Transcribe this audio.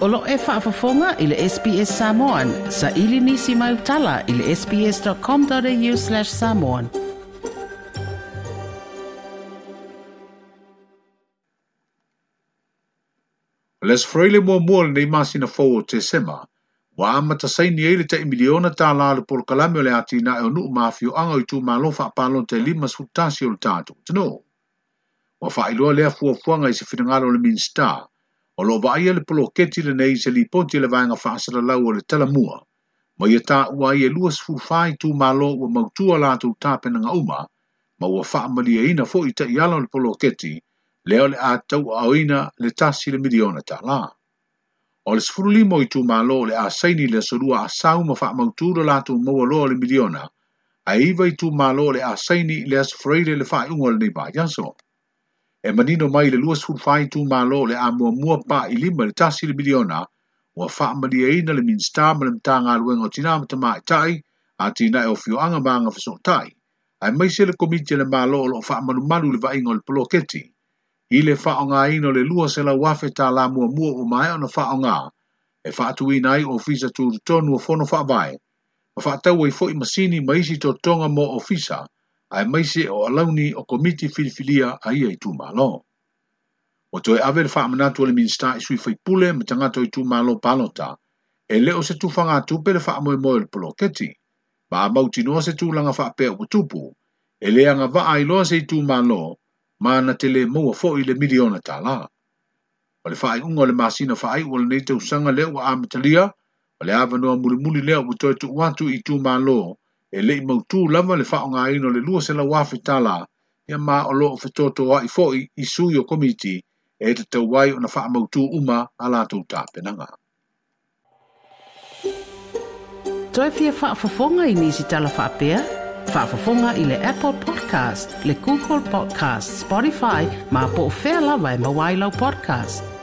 Olo e whaafafonga i le SPS Samoan. Sa ili nisi mai utala i le sps.com.au slash samoan. Les freile mua mua le neimasi na fau o te sema. Wa ama ta sai ni eile te miliona ta la le por kalame o le ati na e onu mafio anga i tu malofa apalon te lima sutasi o le tatu. Tano. Wa fa ilua lea fua fuanga i se finangalo le minstaa o lo vai le polo keti le nei se li ponti le vanga fasa lau o le telamua, ma ia ta ua ia e luas furfai tu malo ua mautua la tu tapena nga uma, ma ua faa mali e ina fo i ta iala le polo keti, leo le atau a oina le tasi le miliona ta la. O le sfuru limo i tu malo le a saini le sorua a sau ma faa mautura la tu maua loa le miliona, a iwa i tu malo le a saini le asfreire le faa ungo le nei ba jaso e manino mai le lua sul fai tu malo le a mua pa i lima le tasi le miliona ua faa maria ina le minsta ma le mta ngā luenga o tina mta mai e tai a tina e o fio anga ma anga fiso tai. Ai mai se le komitia le malo o lo faa manu manu le va ingo le poloketi. I le faa ngā ino le lua se la wafe ta la mua mua o mai ana faa ngā e faa tu ina i o fisa tu tonu o fono faa vai. Ma faa tau i fo i masini ma isi to tonga mo o fisa ae maise o alauni o komiti filifilia a ia i tumalo. O toi ave le whaamanatu le minsta i sui whaipule ma tangato i tumalo palota, e leo se tufanga tupe le whaamoe moe le poloketi, ma a mauti noa se tūlanga whaapea o tupu, e lea nga vaa i loa se i tumalo, ma na te le mua fo i le miliona tala. O le whaai unga le masina whaai o le neite usanga leo wa amatalia, o le ava noa muli muli leo wutoe tu watu i tumalo, ma e le i mautu lava le whao ngā ino le lua se la wafi tala ia mā o loo whetoto wa i fōi i sui o komiti e te tau wai o na wha mautu uma a lātou tāpenanga. Toi fia wha fafonga i nisi tala wha pia? Wha fafonga i le Apple Podcast, le Google Podcast, Spotify, ma po fela wai e mawai lau podcast.